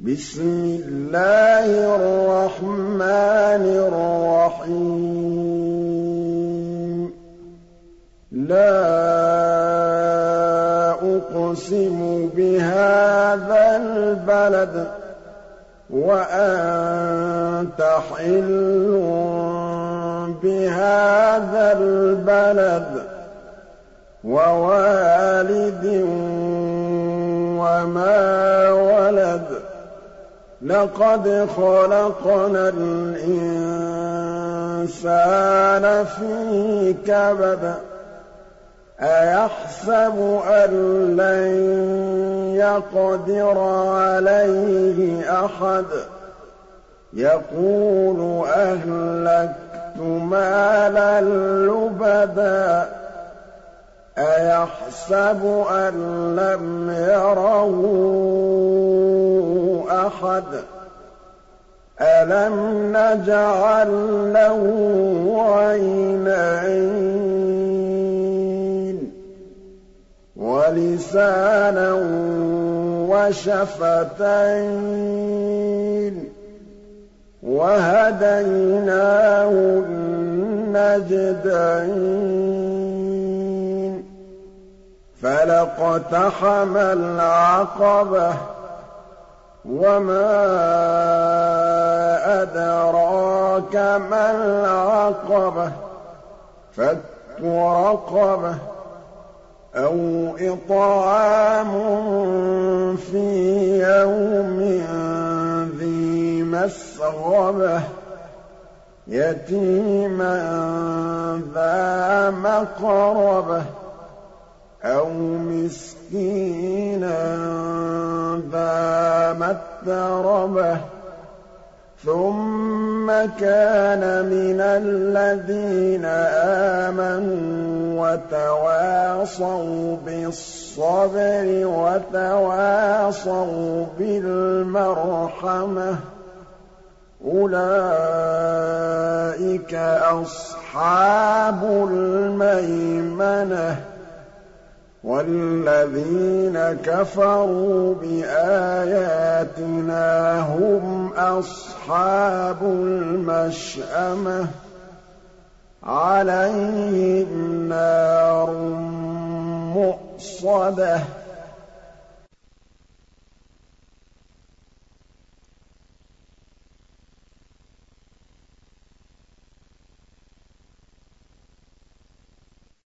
بِسْمِ اللَّهِ الرَّحْمَٰنِ الرَّحِيمِ. لَا أُقْسِمُ بِهَٰذَا الْبَلَدِ وَأَنتَ حِلٌّ بِهَٰذَا الْبَلَدِ وَوَالِدٍ وَمَا وَلَدَ. لَقَدْ خَلَقْنَا الْإِنسَانَ فِي كَبَدٍ أَيَحْسَبُ أَن لَّن يَقْدِرَ عَلَيْهِ أَحَدٌ؟ يَقُولُ أَهْلَكْتُ مَالًا لُّبَدًا أَيَحْسَبُ أَن لَّمْ يَرَهُ أَحَدٌ أَلَمْ نَجْعَل لَّهُ عَيْنَيْنِ وَلِسَانًا وَشَفَتَيْنِ وَهَدَيْنَاهُ النَّجْدَيْنِ فَلَاقْتَحَمَ الْعَقَبَةَ وَمَا أَدْرَاكَ مَا الْعَقَبَةُ فَكُّ رَقَبَةٍ أَوْ إِطْعَامٌ فِي يَوْمٍ ذِي مَسْغَبَةٍ يَتِيمًا ذَا مَقْرَبَةٍ أَوْ مِسْكِينًا ذَا مَتْرَبَةٍ ثُمَّ كَانَ مِنَ الَّذِينَ آمَنُوا وَتَوَاصَوْا بِالصَّبْرِ وَتَوَاصَوْا بِالْمَرْحَمَةِ. أُولَٰئِكَ أَصْحَابُ الْمَيْمَنَةِ. وَالَّذِينَ كَفَرُوا بِآيَاتِنَا هُمْ أَصْحَابُ الْمَشْأَمَةِ. عَلَيْهِمْ نَارٌ مُّؤْصَدَةٌ.